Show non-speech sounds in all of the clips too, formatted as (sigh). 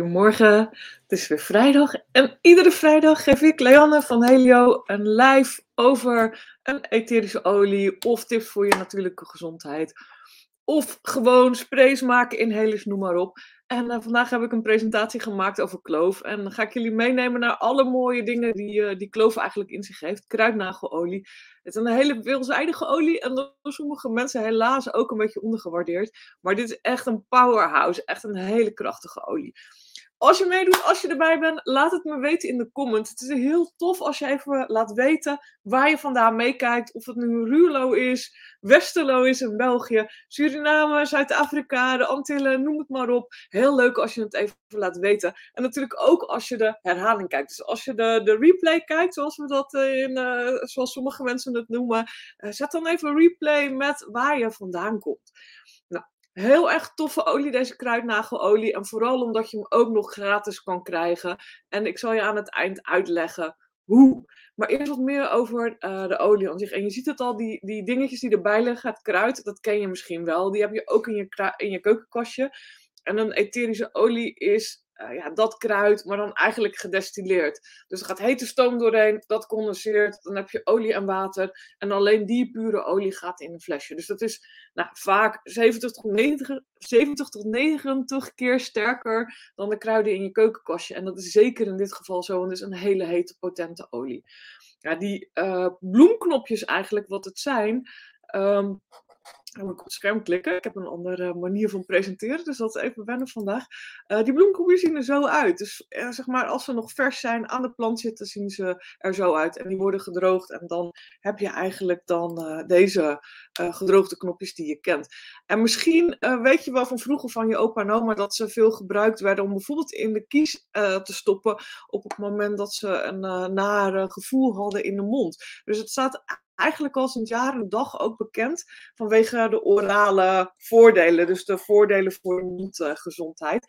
Goedemorgen, het is weer vrijdag en iedere vrijdag geef ik Leanne van Helio een live over een etherische olie of tips voor je natuurlijke gezondheid. Of gewoon sprays maken, inhalers, noem maar op. En uh, vandaag heb ik een presentatie gemaakt over kloof. En dan ga ik jullie meenemen naar alle mooie dingen die, uh, die kloof eigenlijk in zich heeft. Kruidnagelolie. Het is een hele veelzijdige olie en door sommige mensen helaas ook een beetje ondergewaardeerd. Maar dit is echt een powerhouse. Echt een hele krachtige olie. Als je meedoet, als je erbij bent, laat het me weten in de comments. Het is heel tof als je even laat weten waar je vandaan meekijkt. Of het nu Ruurlo is, Westerlo is in België, Suriname, Zuid-Afrika, de Antillen, noem het maar op. Heel leuk als je het even laat weten. En natuurlijk ook als je de herhaling kijkt. Dus als je de, de replay kijkt, zoals we dat in, uh, zoals sommige mensen het noemen, uh, zet dan even replay met waar je vandaan komt. Heel erg toffe olie, deze kruidnagelolie. En vooral omdat je hem ook nog gratis kan krijgen. En ik zal je aan het eind uitleggen hoe. Maar eerst wat meer over uh, de olie aan zich. En je ziet het al, die, die dingetjes die erbij liggen, het kruid, dat ken je misschien wel. Die heb je ook in je, in je keukenkastje. En een etherische olie is uh, ja, dat kruid, maar dan eigenlijk gedestilleerd. Dus er gaat hete stoom doorheen, dat condenseert, dan heb je olie en water. En alleen die pure olie gaat in een flesje. Dus dat is nou, vaak 70 tot, 90, 70 tot 90 keer sterker dan de kruiden in je keukenkastje. En dat is zeker in dit geval zo, want het is een hele hete, potente olie. Ja, die uh, bloemknopjes eigenlijk, wat het zijn... Um, dan moet ik op het scherm klikken. Ik heb een andere manier van presenteren, dus dat is even wennen vandaag. Uh, die bloemkoekjes zien er zo uit. Dus uh, zeg maar, als ze nog vers zijn, aan de plant zitten, zien ze er zo uit. En die worden gedroogd en dan heb je eigenlijk dan uh, deze gedroogde knopjes die je kent. En misschien weet je wel van vroeger van je opa en oma dat ze veel gebruikt werden om bijvoorbeeld in de kies te stoppen op het moment dat ze een nare gevoel hadden in de mond. Dus het staat eigenlijk al sinds jaren dag ook bekend vanwege de orale voordelen. Dus de voordelen voor mondgezondheid.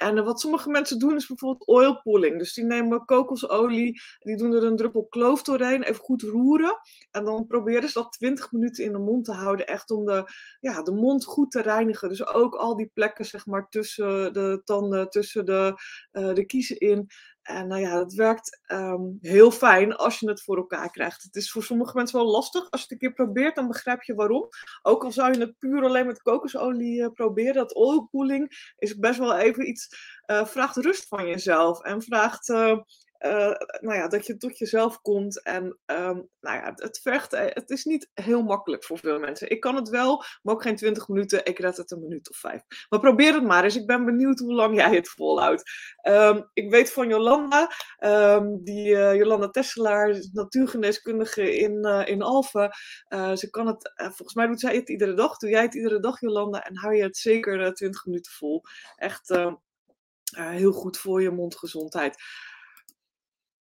En eh, wat sommige mensen doen is bijvoorbeeld oil pulling. Dus die nemen kokosolie, die doen er een druppel kloof doorheen, even goed roeren. En dan proberen ze dat 20 minuten in de mond te houden, echt om de, ja, de mond goed te reinigen. Dus ook al die plekken zeg maar, tussen de tanden, tussen de, uh, de kiezen in. En nou ja, dat werkt um, heel fijn als je het voor elkaar krijgt. Het is voor sommige mensen wel lastig. Als je het een keer probeert, dan begrijp je waarom. Ook al zou je het puur alleen met kokosolie uh, proberen. Dat oilpooling is best wel even iets... Uh, vraagt rust van jezelf. En vraagt... Uh, uh, nou ja, dat je tot jezelf komt. En um, nou ja, het vergt, het is niet heel makkelijk voor veel mensen. Ik kan het wel, maar ook geen 20 minuten. Ik red het een minuut of vijf. Maar probeer het maar eens. Ik ben benieuwd hoe lang jij het volhoudt. Um, ik weet van Jolanda, um, die uh, Jolanda Tesselaar, natuurgeneeskundige in, uh, in Alphen. ze kan het, volgens mij doet zij het iedere dag. Doe jij het iedere dag, Jolanda? En hou je het zeker 20 minuten vol. Echt heel goed voor je mondgezondheid.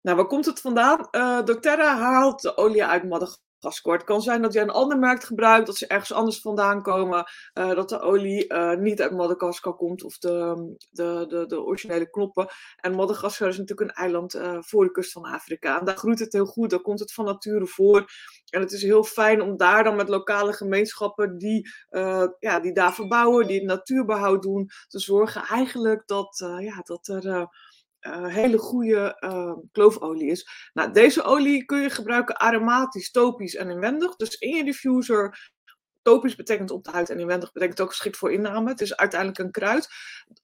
Nou, waar komt het vandaan? Uh, doTERRA haalt de olie uit Madagaskar. Het kan zijn dat jij een ander merk gebruikt, dat ze ergens anders vandaan komen, uh, dat de olie uh, niet uit Madagaskar komt of de, de, de, de, originele knoppen. En Madagaskar is natuurlijk een eiland voor de kust van Afrika. En daar groeit het heel goed, daar komt het van nature voor. En het is heel fijn om daar dan met lokale gemeenschappen die, ja, die daar verbouwen, die het natuurbehoud doen, te zorgen eigenlijk dat, ja, dat er uh, hele goede uh, kloofolie is. Nou, deze olie kun je gebruiken aromatisch, topisch en inwendig. Dus in je diffuser Topisch betekent op de huid en inwendig betekent ook geschikt voor inname. Het is uiteindelijk een kruid.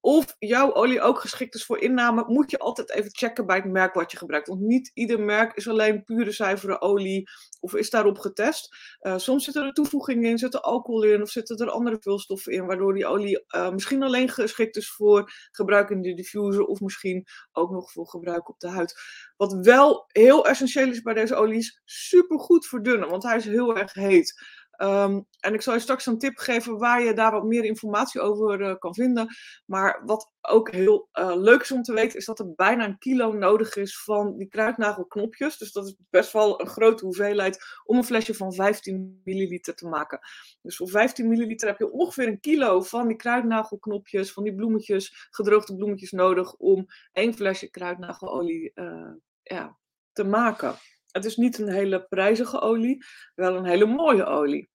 Of jouw olie ook geschikt is voor inname, moet je altijd even checken bij het merk wat je gebruikt. Want niet ieder merk is alleen pure zuivere olie of is daarop getest. Uh, soms zitten er toevoegingen in, zit er alcohol in of zitten er andere vulstoffen in, waardoor die olie uh, misschien alleen geschikt is voor gebruik in de diffuser of misschien ook nog voor gebruik op de huid. Wat wel heel essentieel is bij deze olie is super goed verdunnen, want hij is heel erg heet. Um, en ik zal je straks een tip geven waar je daar wat meer informatie over uh, kan vinden. Maar wat ook heel uh, leuk is om te weten, is dat er bijna een kilo nodig is van die kruidnagelknopjes. Dus dat is best wel een grote hoeveelheid om een flesje van 15 milliliter te maken. Dus voor 15 milliliter heb je ongeveer een kilo van die kruidnagelknopjes, van die bloemetjes, gedroogde bloemetjes nodig om één flesje kruidnagelolie uh, ja, te maken. Het is niet een hele prijzige olie, wel een hele mooie olie.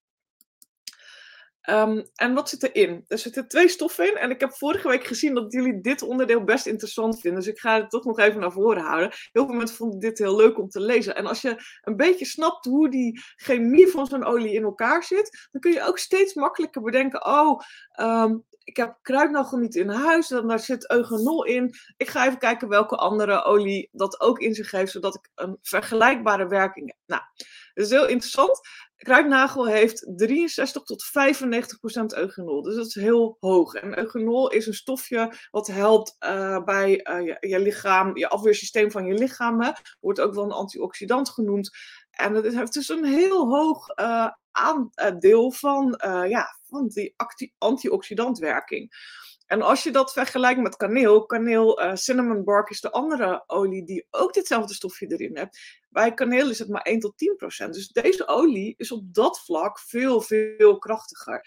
Ehm, en wat zit erin? Er zitten twee stoffen in. En ik heb vorige week gezien dat jullie dit onderdeel best interessant vinden. Dus ik ga het toch nog even naar voren houden. Heel veel mensen vonden dit heel leuk om te lezen. En als je een beetje snapt hoe die chemie van zo'n olie in elkaar zit, dan kun je ook steeds makkelijker bedenken: oh, ehm, ik heb kruidnagel niet in huis, dan daar zit eugenol in. Ik ga even kijken welke andere olie dat ook in zich heeft, zodat ik een vergelijkbare werking heb. Nou, dat is heel interessant. Kruidnagel heeft 63 tot 95 procent eugenol, dus dat is heel hoog. En eugenol is een stofje wat helpt uh, bij uh, je, lichaam, je afweersysteem van je lichaam. Wordt ook wel een antioxidant genoemd. En het heeft dus een heel hoog uh, aandeel van, ja, van die antioxidantwerking. En als je dat vergelijkt met kaneel, kaneel uh, cinnamon bark is de andere olie die ook ditzelfde stofje erin heeft. Bij kaneel is het maar 1 tot 10 procent. Dus deze olie is op dat vlak veel, veel krachtiger.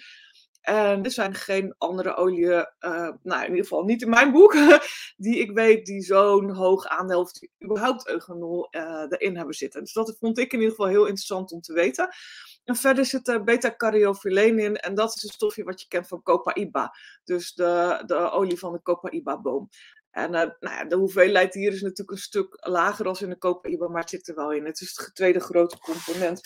En er zijn geen andere oliën, uh, nou in ieder geval niet in mijn boek, (laughs) die ik weet die zo'n hoog aandeel überhaupt eugenol erin hebben zitten. Dus dat vond ik in ieder geval heel interessant om te weten. En verder zit er beta-caryophyleen in. En dat is een stofje wat je kent van Copaiba. Dus de, de olie van de Copaiba-boom. En uh, nou ja, de hoeveelheid hier is natuurlijk een stuk lager als in de Copaiba, maar het zit er wel in. Het is het tweede grote component.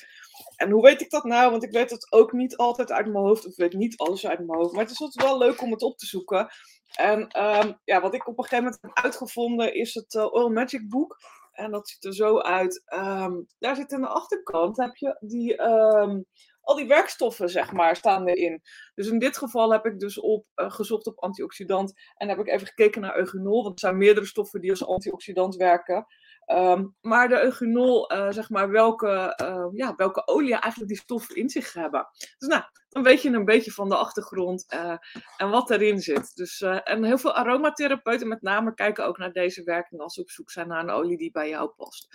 En hoe weet ik dat nou? Want ik weet het ook niet altijd uit mijn hoofd. Of ik weet niet alles uit mijn hoofd. Maar het is altijd wel leuk om het op te zoeken. En um, ja, wat ik op een gegeven moment heb uitgevonden is het uh, Oil Magic boek. En dat ziet er zo uit. Um, daar zit aan de achterkant heb je die, um, al die werkstoffen, zeg maar, staan erin. Dus in dit geval heb ik dus op, uh, gezocht op antioxidant. En heb ik even gekeken naar eugenol. Want er zijn meerdere stoffen die als antioxidant werken. Um, maar de eugenol, uh, zeg maar, welke, uh, ja, welke olie eigenlijk die stoffen in zich hebben. Dus nou, dan weet je een beetje van de achtergrond uh, en wat erin zit. Dus, en heel veel aromatherapeuten met name kijken ook naar deze werking als ze op zoek zijn naar een olie die bij jou past.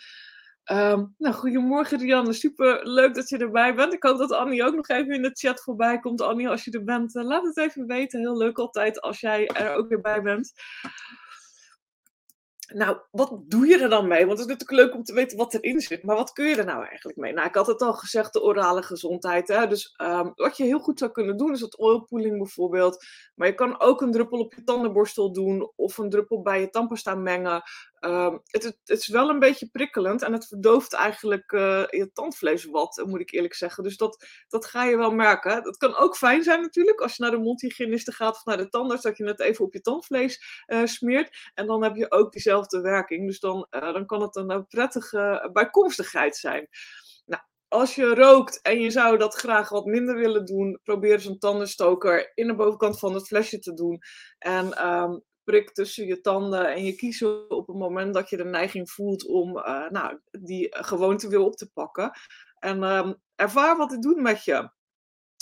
Um, nou, goedemorgen Rianne, super leuk dat je erbij bent. Ik hoop dat Annie ook nog even in de chat voorbij komt. Annie, als je er bent, laat het even weten. Heel leuk altijd als jij er ook weer bij bent. Nou, wat doe je er dan mee? Want het is natuurlijk leuk om te weten wat erin zit. Maar wat kun je er nou eigenlijk mee? Nou, ik had het al gezegd, de orale gezondheid. Hè? Dus um, wat je heel goed zou kunnen doen, is het oilpooling bijvoorbeeld. Maar je kan ook een druppel op je tandenborstel doen. Of een druppel bij je tandpasta mengen. Um, het, het, is wel een beetje prikkelend. En het verdooft eigenlijk uh, je tandvlees wat, moet ik eerlijk zeggen. Dus dat, dat ga je wel merken. Dat kan ook fijn zijn natuurlijk. Als je naar de mondhygiëniste gaat of naar de tandarts. Dat je het even op je tandvlees uh, smeert. En dan heb je ook diezelfde werking. Dus dan, uh, dan kan het een prettige bijkomstigheid zijn. Nou, als je rookt en je zou dat graag wat minder willen doen, probeer zo'n tandenstoker in de bovenkant van het flesje te doen. En um, tussen je tanden en je kiezen op het moment dat je de neiging voelt om uh, nou, die gewoonte weer op te pakken. En um, ervaar wat het doet met je.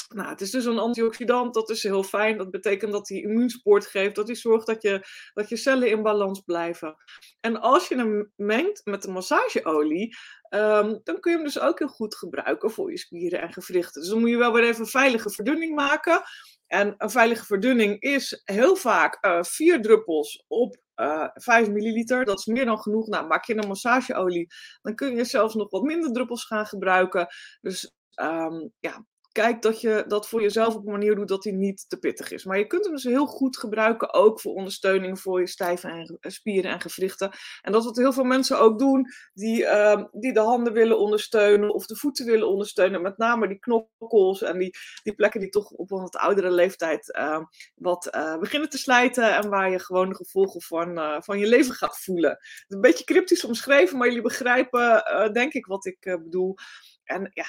Nou, het is dus een antioxidant, dat is heel fijn. Dat betekent dat hij immuunspoort geeft, dat hij zorgt dat je, dat je cellen in balans blijven. En als je hem mengt met de massageolie, um, dan kun je hem dus ook heel goed gebruiken voor je spieren en gewrichten. Dus dan moet je wel weer even een veilige verdunning maken. En een veilige verdunning is heel vaak uh, vier druppels op uh, eh, 5 milliliter. Dat is meer dan genoeg. Nou, maak je een massageolie, dan kun je zelfs nog wat minder druppels gaan gebruiken. Dus um, ja, kijk dat je dat voor jezelf op een manier doet dat hij niet te pittig is. Maar je kunt hem dus heel goed gebruiken, ook voor ondersteuning voor je stijve en, eh, spieren en gewrichten. En dat wat heel veel mensen ook doen, die, uh, die de handen willen ondersteunen of de voeten willen ondersteunen. Met name die knokkels en die, die plekken die toch op een wat oudere leeftijd uh, wat uh, beginnen te slijten. En waar je gewoon de gevolgen van, van je leven gaat voelen. Een beetje cryptisch omschreven, maar jullie begrijpen denk ik wat ik bedoel. En ja,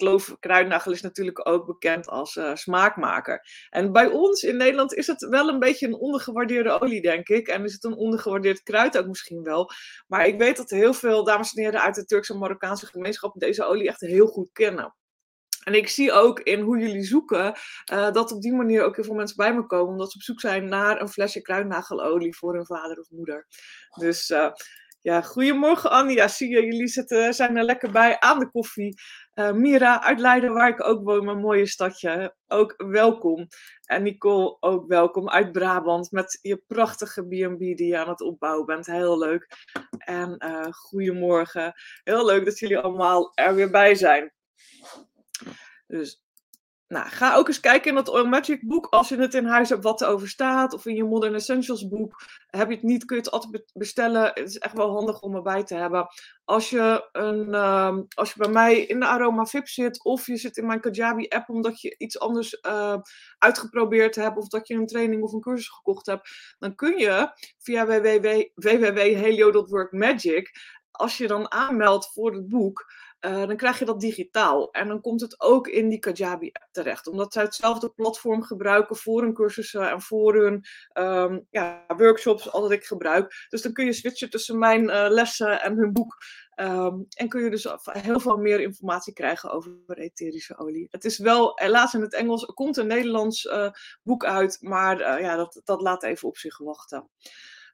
kloof kruidnagel is natuurlijk ook bekend als uh, smaakmaker. En bij ons in Nederland is het wel een beetje een ondergewaardeerde olie, denk ik. En is het een ondergewaardeerd kruid ook misschien wel. Maar ik weet dat heel veel dames en heren uit de Turkse en Marokkaanse gemeenschap deze olie echt heel goed kennen. En ik zie ook in hoe jullie zoeken uh, dat op die manier ook heel veel mensen bij me komen, omdat ze op zoek zijn naar een flesje kruidnagelolie voor hun vader of moeder. Dus uh, ja, goedemorgen Annie. Zie je, jullie zitten, zijn er lekker bij aan de koffie. Uh, Mira uit Leiden, waar ik ook woon, mijn mooie stadje, ook welkom. En Nicole, ook welkom uit Brabant met je prachtige B&B die je aan het opbouwen bent. Heel leuk. En uh, goedemorgen. Heel leuk dat jullie allemaal er weer bij zijn. Dus nou, ga ook eens kijken in dat Oil Magic boek. Als je het in huis hebt wat erover staat. Of in je Modern Essentials boek. Heb je het niet, kun je het altijd bestellen. Het is echt wel handig om erbij te hebben. Als je, een, uh, als je bij mij in de Aroma VIP zit. Of je zit in mijn Kajabi app omdat je iets anders uh, uitgeprobeerd hebt. Of dat je een training of een cursus gekocht hebt. Dan kun je via www.helio.workmagic. Als je dan aanmeldt voor het boek uh, dan krijg je dat digitaal. En dan komt het ook in die Kajabi-app terecht. Omdat zij hetzelfde platform gebruiken voor hun cursussen en voor hun um, ja, workshops, al dat ik gebruik. Dus dan kun je switchen tussen mijn uh, lessen en hun boek. Um, en kun je dus heel veel meer informatie krijgen over etherische olie. Het is wel helaas in het Engels, er komt een Nederlands uh, boek uit, maar ja, dat, dat laat even op zich wachten.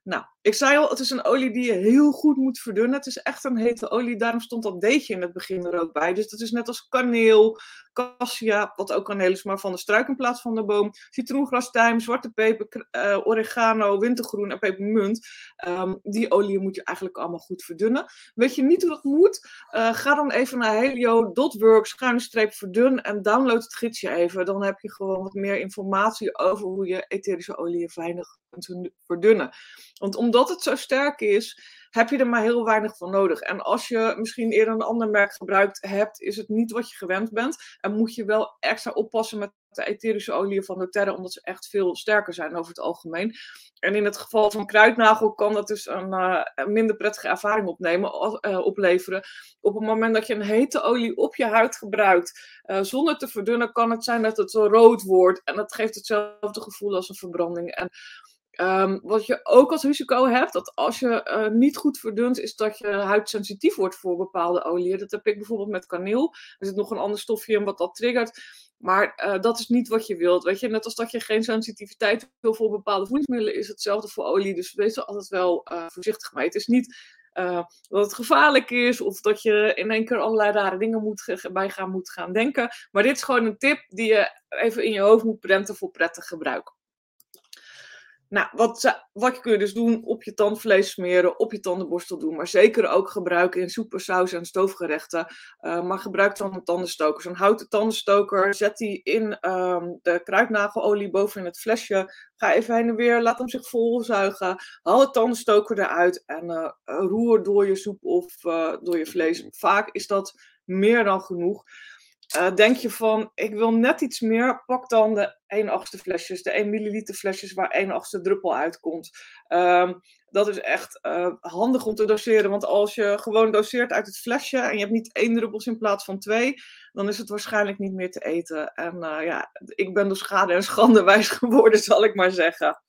Nou, ik zei al, het is een olie die je heel goed moet verdunnen. Het is echt een hete olie, daarom stond dat deetje in het begin er ook bij. Dus dat is net als kaneel, cassia, wat ook kaneel is, maar van de struik in plaats van de boom. Citroengras, tijm, zwarte peper, uh, oregano, wintergroen en pepermunt. Um, die olie moet je eigenlijk allemaal goed verdunnen. Weet je niet hoe dat moet? Uh, ga dan even naar helio.work, schuine verdun en download het gidsje even. Dan heb je gewoon wat meer informatie over hoe je etherische olie weinig kunt verdunnen. Want omdat het zo sterk is, heb je er maar heel weinig van nodig. En als je misschien eerder een ander merk gebruikt hebt, is het niet wat je gewend bent. En moet je wel extra oppassen met de etherische oliën van doTERRA, omdat ze echt veel sterker zijn over het algemeen. En in het geval van kruidnagel kan dat dus een, uh, minder prettige ervaring opnemen, uh, opleveren. Op het moment dat je een hete olie op je huid gebruikt, uh, zonder te verdunnen, kan het zijn dat het zo rood wordt. En dat geeft hetzelfde gevoel als een verbranding. En Um, wat je ook als risico hebt, dat als je uh, niet goed verdunt, is dat je huid sensitief wordt voor bepaalde oliën. Dat heb ik bijvoorbeeld met kaneel. Er zit nog een ander stofje in wat dat triggert. Maar uh, dat is niet wat je wilt. Weet je, net als dat je geen sensitiviteit wil voor bepaalde voedingsmiddelen, is hetzelfde voor olie. Dus wees er altijd wel uh, voorzichtig mee. Het is niet dat het gevaarlijk is of dat je in één keer allerlei rare dingen moet, bij gaan moet gaan denken. Maar dit is gewoon een tip die je even in je hoofd moet prenten voor prettig gebruik. Nou, wat, wat kun je dus doen? Op je tandvlees smeren, op je tandenborstel doen. Maar zeker ook gebruiken in soepen, saus en stoofgerechten. Uh, maar gebruik dan een tandenstoker. Zo'n houten tandenstoker. Zet die in um, de kruidnagelolie boven in het flesje. Ga even heen en weer. Laat hem zich volzuigen. Haal de tandenstoker eruit. En uh, roer door je soep of uh, door je vlees. Vaak is dat meer dan genoeg. Uh, denk je van, ik wil net iets meer, pak dan de 1 achtste flesjes, de 1 milliliter flesjes waar 1 achtste druppel uitkomt. Um, dat is echt uh, handig om te doseren, want als je gewoon doseert uit het flesje en je hebt niet één druppels in plaats van twee, dan is het waarschijnlijk niet meer te eten. En uh, ja, ik ben door schade en schande (laughs) wijs geworden, zal ik maar zeggen.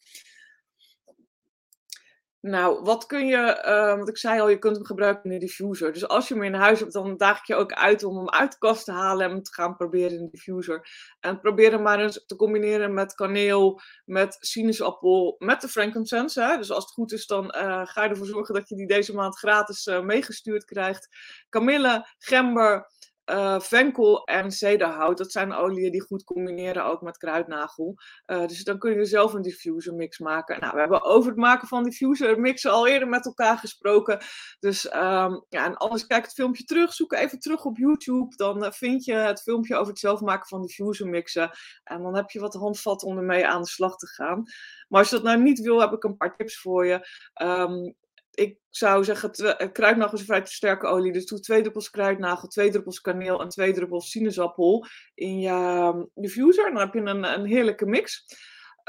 Nou, wat kun je, uh, want ik zei al, je kunt hem gebruiken in de diffuser. Dus als je hem in huis hebt, dan daag ik je ook uit om hem uit de kast te halen en hem te gaan proberen in de diffuser. En probeer hem maar eens te combineren met kaneel, met sinaasappel, met de frankincense. Hè? Dus als het goed is, dan uh, ga je ervoor zorgen dat je die deze maand gratis uh, meegestuurd krijgt. Kamille, gember, uh, venkel en zederhout, dat zijn oliën die goed combineren ook met kruidnagel. Uh, dus dan kun je zelf een diffuser mix maken. Nou, we hebben over het maken van diffuser mixen al eerder met elkaar gesproken. Dus um, ja, en anders kijk het filmpje terug, zoek even terug op YouTube. Dan uh, vind je het filmpje over het zelf maken van diffuser mixen. En dan heb je wat handvatten om ermee aan de slag te gaan. Maar als je dat nou niet wil, heb ik een paar tips voor je. Um, ik zou zeggen, eh, kruidnagel is een vrij sterke olie. Dus doe twee druppels kruidnagel, twee druppels kaneel en twee druppels sinaasappel in je ehm, diffuser. Dan heb je een, een heerlijke mix.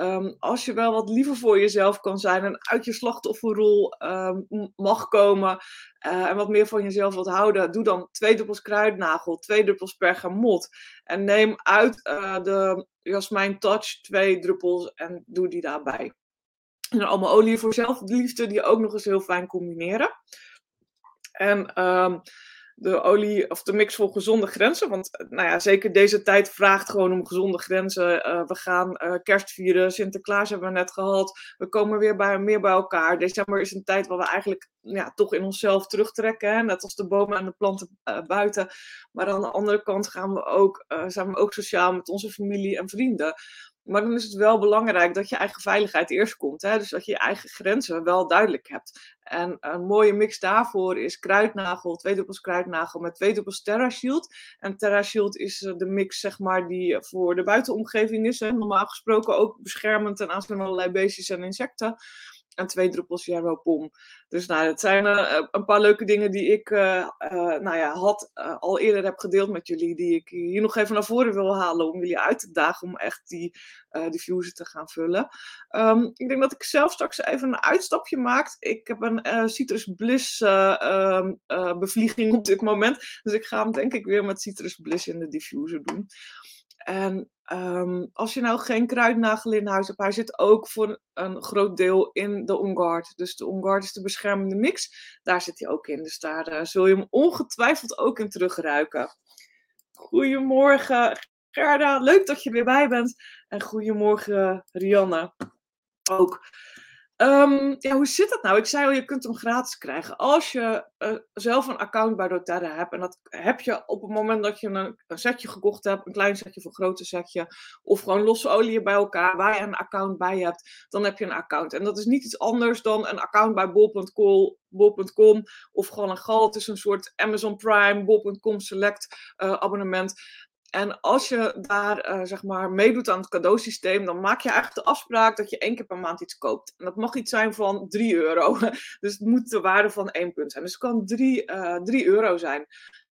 Um, als je wel wat liever voor jezelf kan zijn en uit je slachtofferrol um, mag komen uh, en wat meer van jezelf wilt houden, doe dan twee druppels kruidnagel, twee druppels pergamot. En neem uit uh, de Jasmijn Touch twee druppels en doe die daarbij. En allemaal olie voor zelfliefde, die ook nog eens heel fijn combineren. En um, de olie of de mix voor gezonde grenzen. Want nou ja, zeker deze tijd vraagt gewoon om gezonde grenzen. Uh, we gaan uh, kerst vieren, Sinterklaas hebben we net gehad. We komen weer bij, meer bij elkaar. December is een tijd waar we eigenlijk ja, toch in onszelf terugtrekken. Hè? Net als de bomen en de planten buiten. Maar aan de andere kant gaan we ook, zijn we ook sociaal met onze familie en vrienden. Maar dan is het wel belangrijk dat je eigen veiligheid eerst komt. Hè? Dus dat je je eigen grenzen wel duidelijk hebt. En een mooie mix daarvoor is kruidnagel, twee druppels kruidnagel met twee Terra Shield. En Terra Shield is de mix zeg maar, die voor de buitenomgeving is. Hè? Normaal gesproken ook beschermend ten aanzien van allerlei beestjes en insecten en twee druppels Pom. Dus nou, het zijn uh, een paar leuke dingen die ik uh, nou ja, had, al eerder heb gedeeld met jullie. Die ik hier nog even naar voren wil halen om jullie uit te dagen om echt die diffuser te gaan vullen. Um, ik denk dat ik zelf straks even een uitstapje maak. Ik heb een Citrus Bliss um, bevlieging op dit moment. Dus ik ga hem denk ik weer met Citrus Bliss in de diffuser doen. En um, als je nou geen kruidnagel in huis hebt, hij zit ook voor een groot deel in de OnGuard. Dus de OnGuard is de beschermende mix. Daar zit hij ook in. Dus daar uh, zul je hem ongetwijfeld ook in terugruiken. Goedemorgen Gerda, leuk dat je er weer bij bent. En goedemorgen Rianne ook. Um, ja, hoe zit dat nou? Ik zei al, je kunt hem gratis krijgen. Als je uh, zelf een account bij doTERRA hebt, en dat heb je op het moment dat je een, setje gekocht hebt, een klein setje of een grote setje, of gewoon losse olie bij elkaar, waar je een account bij hebt, dan heb je een account. En dat is niet iets anders dan een account bij bol.com of gewoon een gal. Het is een soort Amazon Prime, bol.com Select uh, abonnement. En als je daar uh, zeg maar meedoet aan het cadeausysteem, dan maak je eigenlijk de afspraak dat je één keer per maand iets koopt. En dat mag iets zijn van 3 euro. (laughs) Dus het moet de waarde van één punt zijn. Dus het kan 3, uh, 3 euro zijn.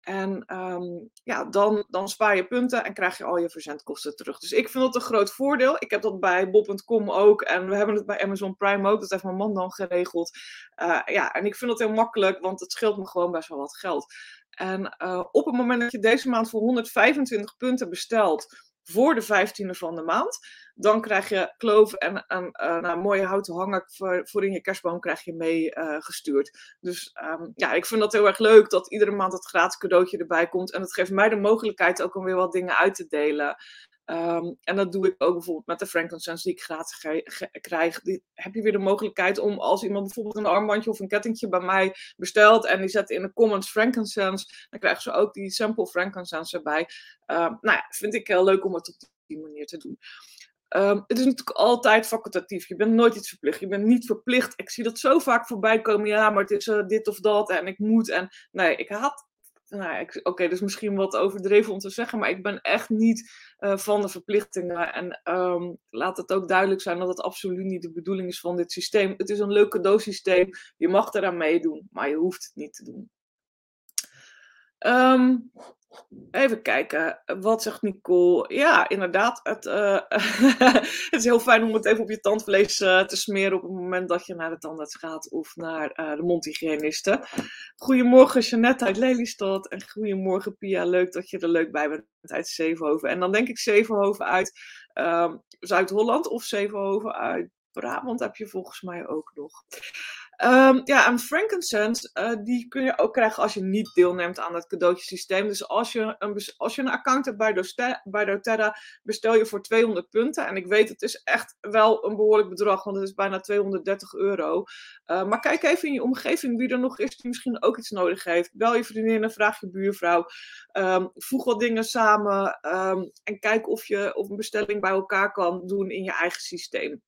En um, ja, dan, dan spaar je punten en krijg je al je verzendkosten terug. Dus ik vind dat een groot voordeel. Ik heb dat bij bob.com ook en we hebben het bij Amazon Prime ook. Dat heeft mijn man dan geregeld. Uh, ja, en ik vind dat heel makkelijk, want het scheelt me gewoon best wel wat geld. En uh, op het moment dat je deze maand voor 125 punten bestelt voor de 15e van de maand, dan krijg je kloof en een uh, nou, mooie houten hanger voor, voor, in je kerstboom krijg je mee uh, gestuurd. Dus um, ja, ik vind dat heel erg leuk dat iedere maand het gratis cadeautje erbij komt. En het geeft mij de mogelijkheid ook om weer wat dingen uit te delen. Um, en dat doe ik ook bijvoorbeeld met de frankincense die ik gratis krijg. Heb je weer de mogelijkheid om als iemand bijvoorbeeld een armbandje of een kettingje bij mij bestelt en die zet in de comments frankincense, dan krijgen ze ook die sample frankincense erbij. Um, nou ja, vind ik heel leuk om het op die manier te doen. Um, het is natuurlijk altijd facultatief. Je bent nooit iets verplicht. Je bent niet verplicht. Ik zie dat zo vaak voorbij komen. Ja, maar het is uh, dit of dat en ik moet. En nee, ik haat nou, oké, dus misschien wat overdreven om te zeggen, maar ik ben echt niet uh, van de verplichtingen. En um, laat het ook duidelijk zijn dat het absoluut niet de bedoeling is van dit systeem. Het is een leuk cadeausysteem. Je mag eraan meedoen, maar je hoeft het niet te doen. Um, Even kijken, wat zegt Nicole? Ja, inderdaad, het, uh, (laughs) het is heel fijn om het even op je tandvlees uh, te smeren op het moment dat je naar de tandarts gaat of naar uh, de mondhygiëniste. Goedemorgen Jeannette uit Lelystad en goedemorgen Pia, leuk dat je er leuk bij bent uit Zevenhoven. En dan denk ik Zevenhoven uit ehm, Zuid-Holland of Zevenhoven uit Brabant heb je volgens mij ook nog. Um, ja, en frankincense, uh, die kun je ook krijgen als je niet deelneemt aan het cadeautjesysteem. Dus als je een, als je een account hebt bij, Doste, bij doTERRA, bestel je voor 200 punten. En ik weet, het is echt wel een behoorlijk bedrag, want het is bijna 230 euro. Uh, maar kijk even in je omgeving wie er nog is die misschien ook iets nodig heeft. Bel je vriendin, vraag je buurvrouw. Um, voeg wat dingen samen um, en kijk of je of een bestelling bij elkaar kan doen in je eigen systeem.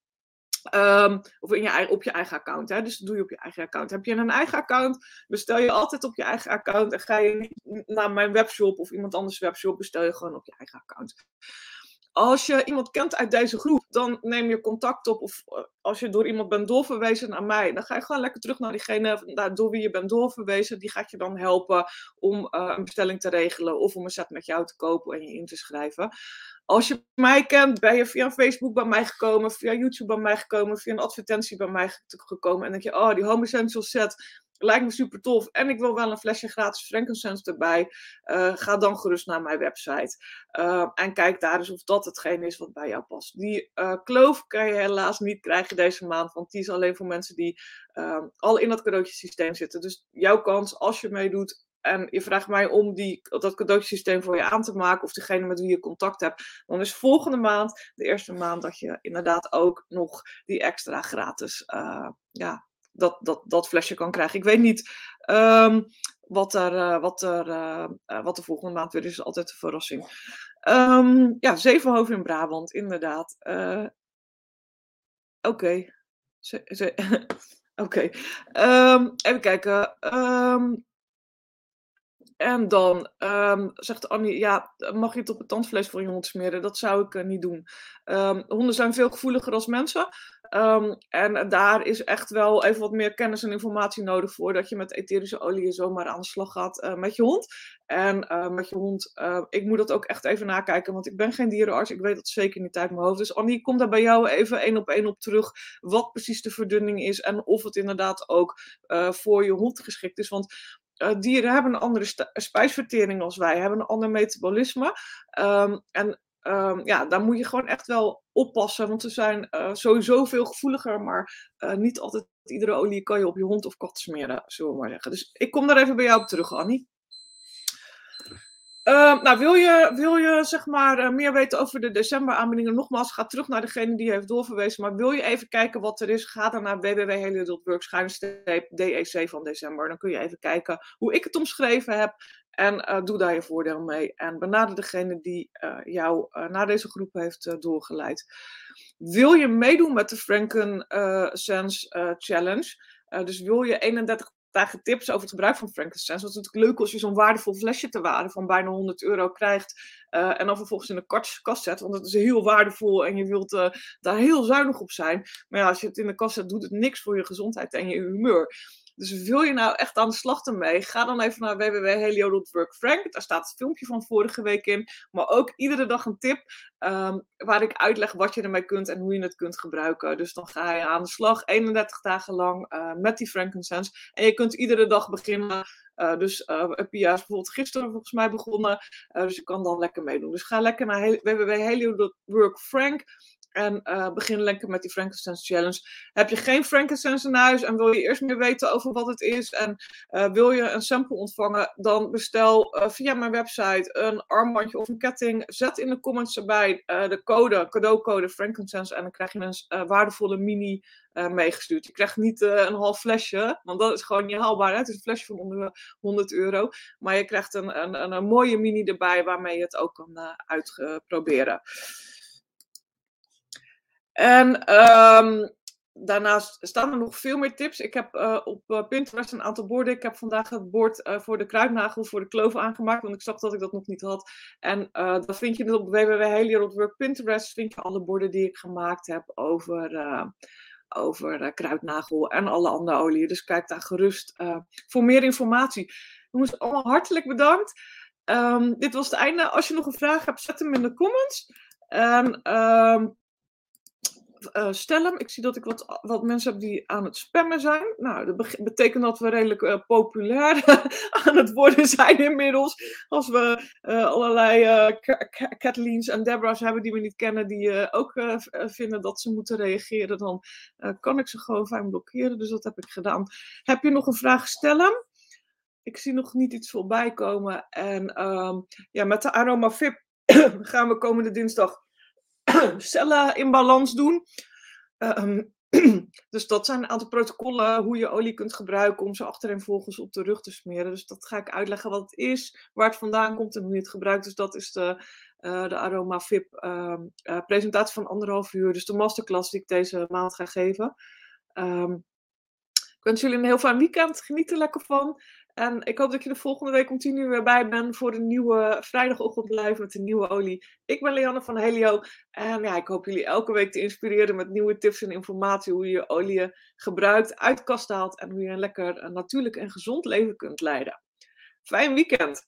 Um, of in je, op je eigen account. Hè? Dus dat doe je op je eigen account. Heb je een eigen account, bestel je altijd op je eigen account. En ga je niet naar mijn webshop of iemand anders webshop, bestel je gewoon op je eigen account. Als je iemand kent uit deze groep, dan neem je contact op. Of eh, als je door iemand bent doorverwezen naar mij, dan ga je gewoon lekker terug naar diegene door wie je bent doorverwezen. Die gaat je dan helpen om uh, een bestelling te regelen of om een set met jou te kopen en je in te schrijven. Als je mij kent, ben je via Facebook bij mij gekomen, via YouTube bij mij gekomen, via een advertentie bij mij gekomen. En denk je, oh, die Home Essential set lijkt me super tof. En ik wil wel een flesje gratis frankincense erbij. Uh, ga dan gerust naar mijn website. Uh, en kijk daar eens of dat hetgeen is wat bij jou past. Die kloof kan je helaas niet krijgen deze maand. Want die is alleen voor mensen die al in dat cadeautjesysteem zitten. Dus jouw kans als je meedoet en je vraagt mij om die, dat cadeausysteem voor je aan te maken, of degene met wie je contact hebt, dan is volgende maand de eerste maand dat je inderdaad ook nog die extra gratis, uh, ja, dat, dat, dat flesje kan krijgen. Ik weet niet um, wat, er, uh, wat, er, uh, wat de volgende maand weer is, altijd een verrassing. Ehm, ja, Zevenhoven in Brabant, inderdaad. Oké. (laughs) Oké. Ehm, even kijken. Um, en dan um, zegt Annie, ja, mag je het op het tandvlees voor je hond smeren? Dat zou ik uh, niet doen. Honden zijn veel gevoeliger als mensen. Um, en daar is echt wel even wat meer kennis en informatie nodig voor dat je met etherische olie zomaar aan de slag gaat uh, met je hond. En uh, met je hond, ik moet dat ook echt even nakijken, want ik ben geen dierenarts. Ik weet dat zeker niet uit mijn hoofd. Dus Annie, kom daar bij jou even één op één op terug. Wat precies de verdunning is en of het inderdaad ook voor je hond geschikt is. Want dieren hebben een andere spijsvertering als wij, hebben een ander metabolisme. Um, en um, ja, daar moet je gewoon echt wel oppassen, want ze zijn uh, sowieso veel gevoeliger, maar uh, niet altijd iedere olie kan je op je hond of kat smeren, zullen we maar zeggen. Dus ik kom daar even bij jou op terug, Annie. Uh, nou, wil je, wil je zeg maar uh, meer weten over de decemberaanbiedingen? Nogmaals, ga terug naar degene die heeft doorverwezen. Maar wil je even kijken wat er is? Ga dan naar www.helio.work-dec van december. Dan kun je even kijken hoe ik het omschreven heb. En uh, doe daar je voordeel mee. En benader degene die jou naar deze groep heeft doorgeleid. Wil je meedoen met de Frankensense Challenge? dus wil je 31 dagen tips over het gebruik van frankincense. Want het is natuurlijk leuk als je zo'n waardevol flesje te waarde van bijna 100 euro krijgt. Uh, en dan vervolgens in de kast, zet. Want het is heel waardevol en je wilt uh, daar heel zuinig op zijn. Maar ja, als je het in de kast zet, doet het niks voor je gezondheid en je humeur. Dus wil je nou echt aan de slag ermee? Ga dan even naar www.helio.workfrank. Daar staat het filmpje van vorige week in. Maar ook iedere dag een tip um, waar ik uitleg wat je ermee kunt en hoe je het kunt gebruiken. Dus dan ga je aan de slag 31 dagen lang uh, met die frankincense. En je kunt iedere dag beginnen. Uh, dus uh, Pia is bijvoorbeeld gisteren volgens mij begonnen. dus je kan dan lekker meedoen. Dus ga lekker naar www.helio.workfrank. En uh, begin lekker met die Frankincense Challenge. Heb je geen Frankincense in huis en wil je eerst meer weten over wat het is en uh, wil je een sample ontvangen, dan bestel uh, via mijn website een armbandje of een ketting. Zet in de comments erbij de code, cadeaucode Frankincense en dan krijg je een waardevolle mini meegestuurd. Je krijgt niet een half flesje, want dat is gewoon niet haalbaar. Hè? Het is een flesje van onder 100 euro. Maar je krijgt een, een, een mooie mini erbij waarmee je het ook kan uitproberen. En um, daarnaast staan er nog veel meer tips. Ik heb uh, op uh, Pinterest een aantal borden. Ik heb vandaag het bord uh, voor de kruidnagel, voor de kloof aangemaakt, want ik zag dat ik dat nog niet had. En dan vind je het op www.helierotwork Pinterest, vind je alle borden die ik gemaakt heb over, over kruidnagel en alle andere oliën. Dus kijk daar gerust voor meer informatie. Jongens, allemaal hartelijk bedankt. Um, dit was het einde. Als je nog een vraag hebt, zet hem in de comments. En um, uh, stel hem. Ik zie dat ik wat, wat mensen heb die aan het spammen zijn. Nou, dat betekent dat we redelijk uh, populair (laughs) aan het worden zijn inmiddels. Als we uh, allerlei Kathleen's en Deborah's hebben die we niet kennen, die ook vinden dat ze moeten reageren, dan kan ik ze gewoon fijn blokkeren. Dus dat heb ik gedaan. Heb je nog een vraag? Stel hem. Ik zie nog niet iets voorbij komen. En um, ja, met de Aroma VIP (coughs) gaan we komende dinsdag (coughs) cellen in balans doen. Uh, (coughs) dus dat zijn een aantal protocollen hoe je olie kunt gebruiken om ze achtereenvolgens op de rug te smeren. Dus dat ga ik uitleggen wat het is, waar het vandaan komt en hoe je het gebruikt. Dus dat is de, uh, de Aroma VIP uh, uh, presentatie van anderhalf uur. Dus de masterclass die ik deze maand ga geven. Um, ik wens jullie een heel fijn weekend. Geniet er lekker van. En ik hoop dat je de volgende week continu weer bij bent voor de nieuwe vrijdagochtend live met de nieuwe olie. Ik ben Leanne van Helio en ja, ik hoop jullie elke week te inspireren met nieuwe tips en informatie hoe je olie gebruikt, uit kast haalt en hoe je een lekker natuurlijk en gezond leven kunt leiden. Fijn weekend!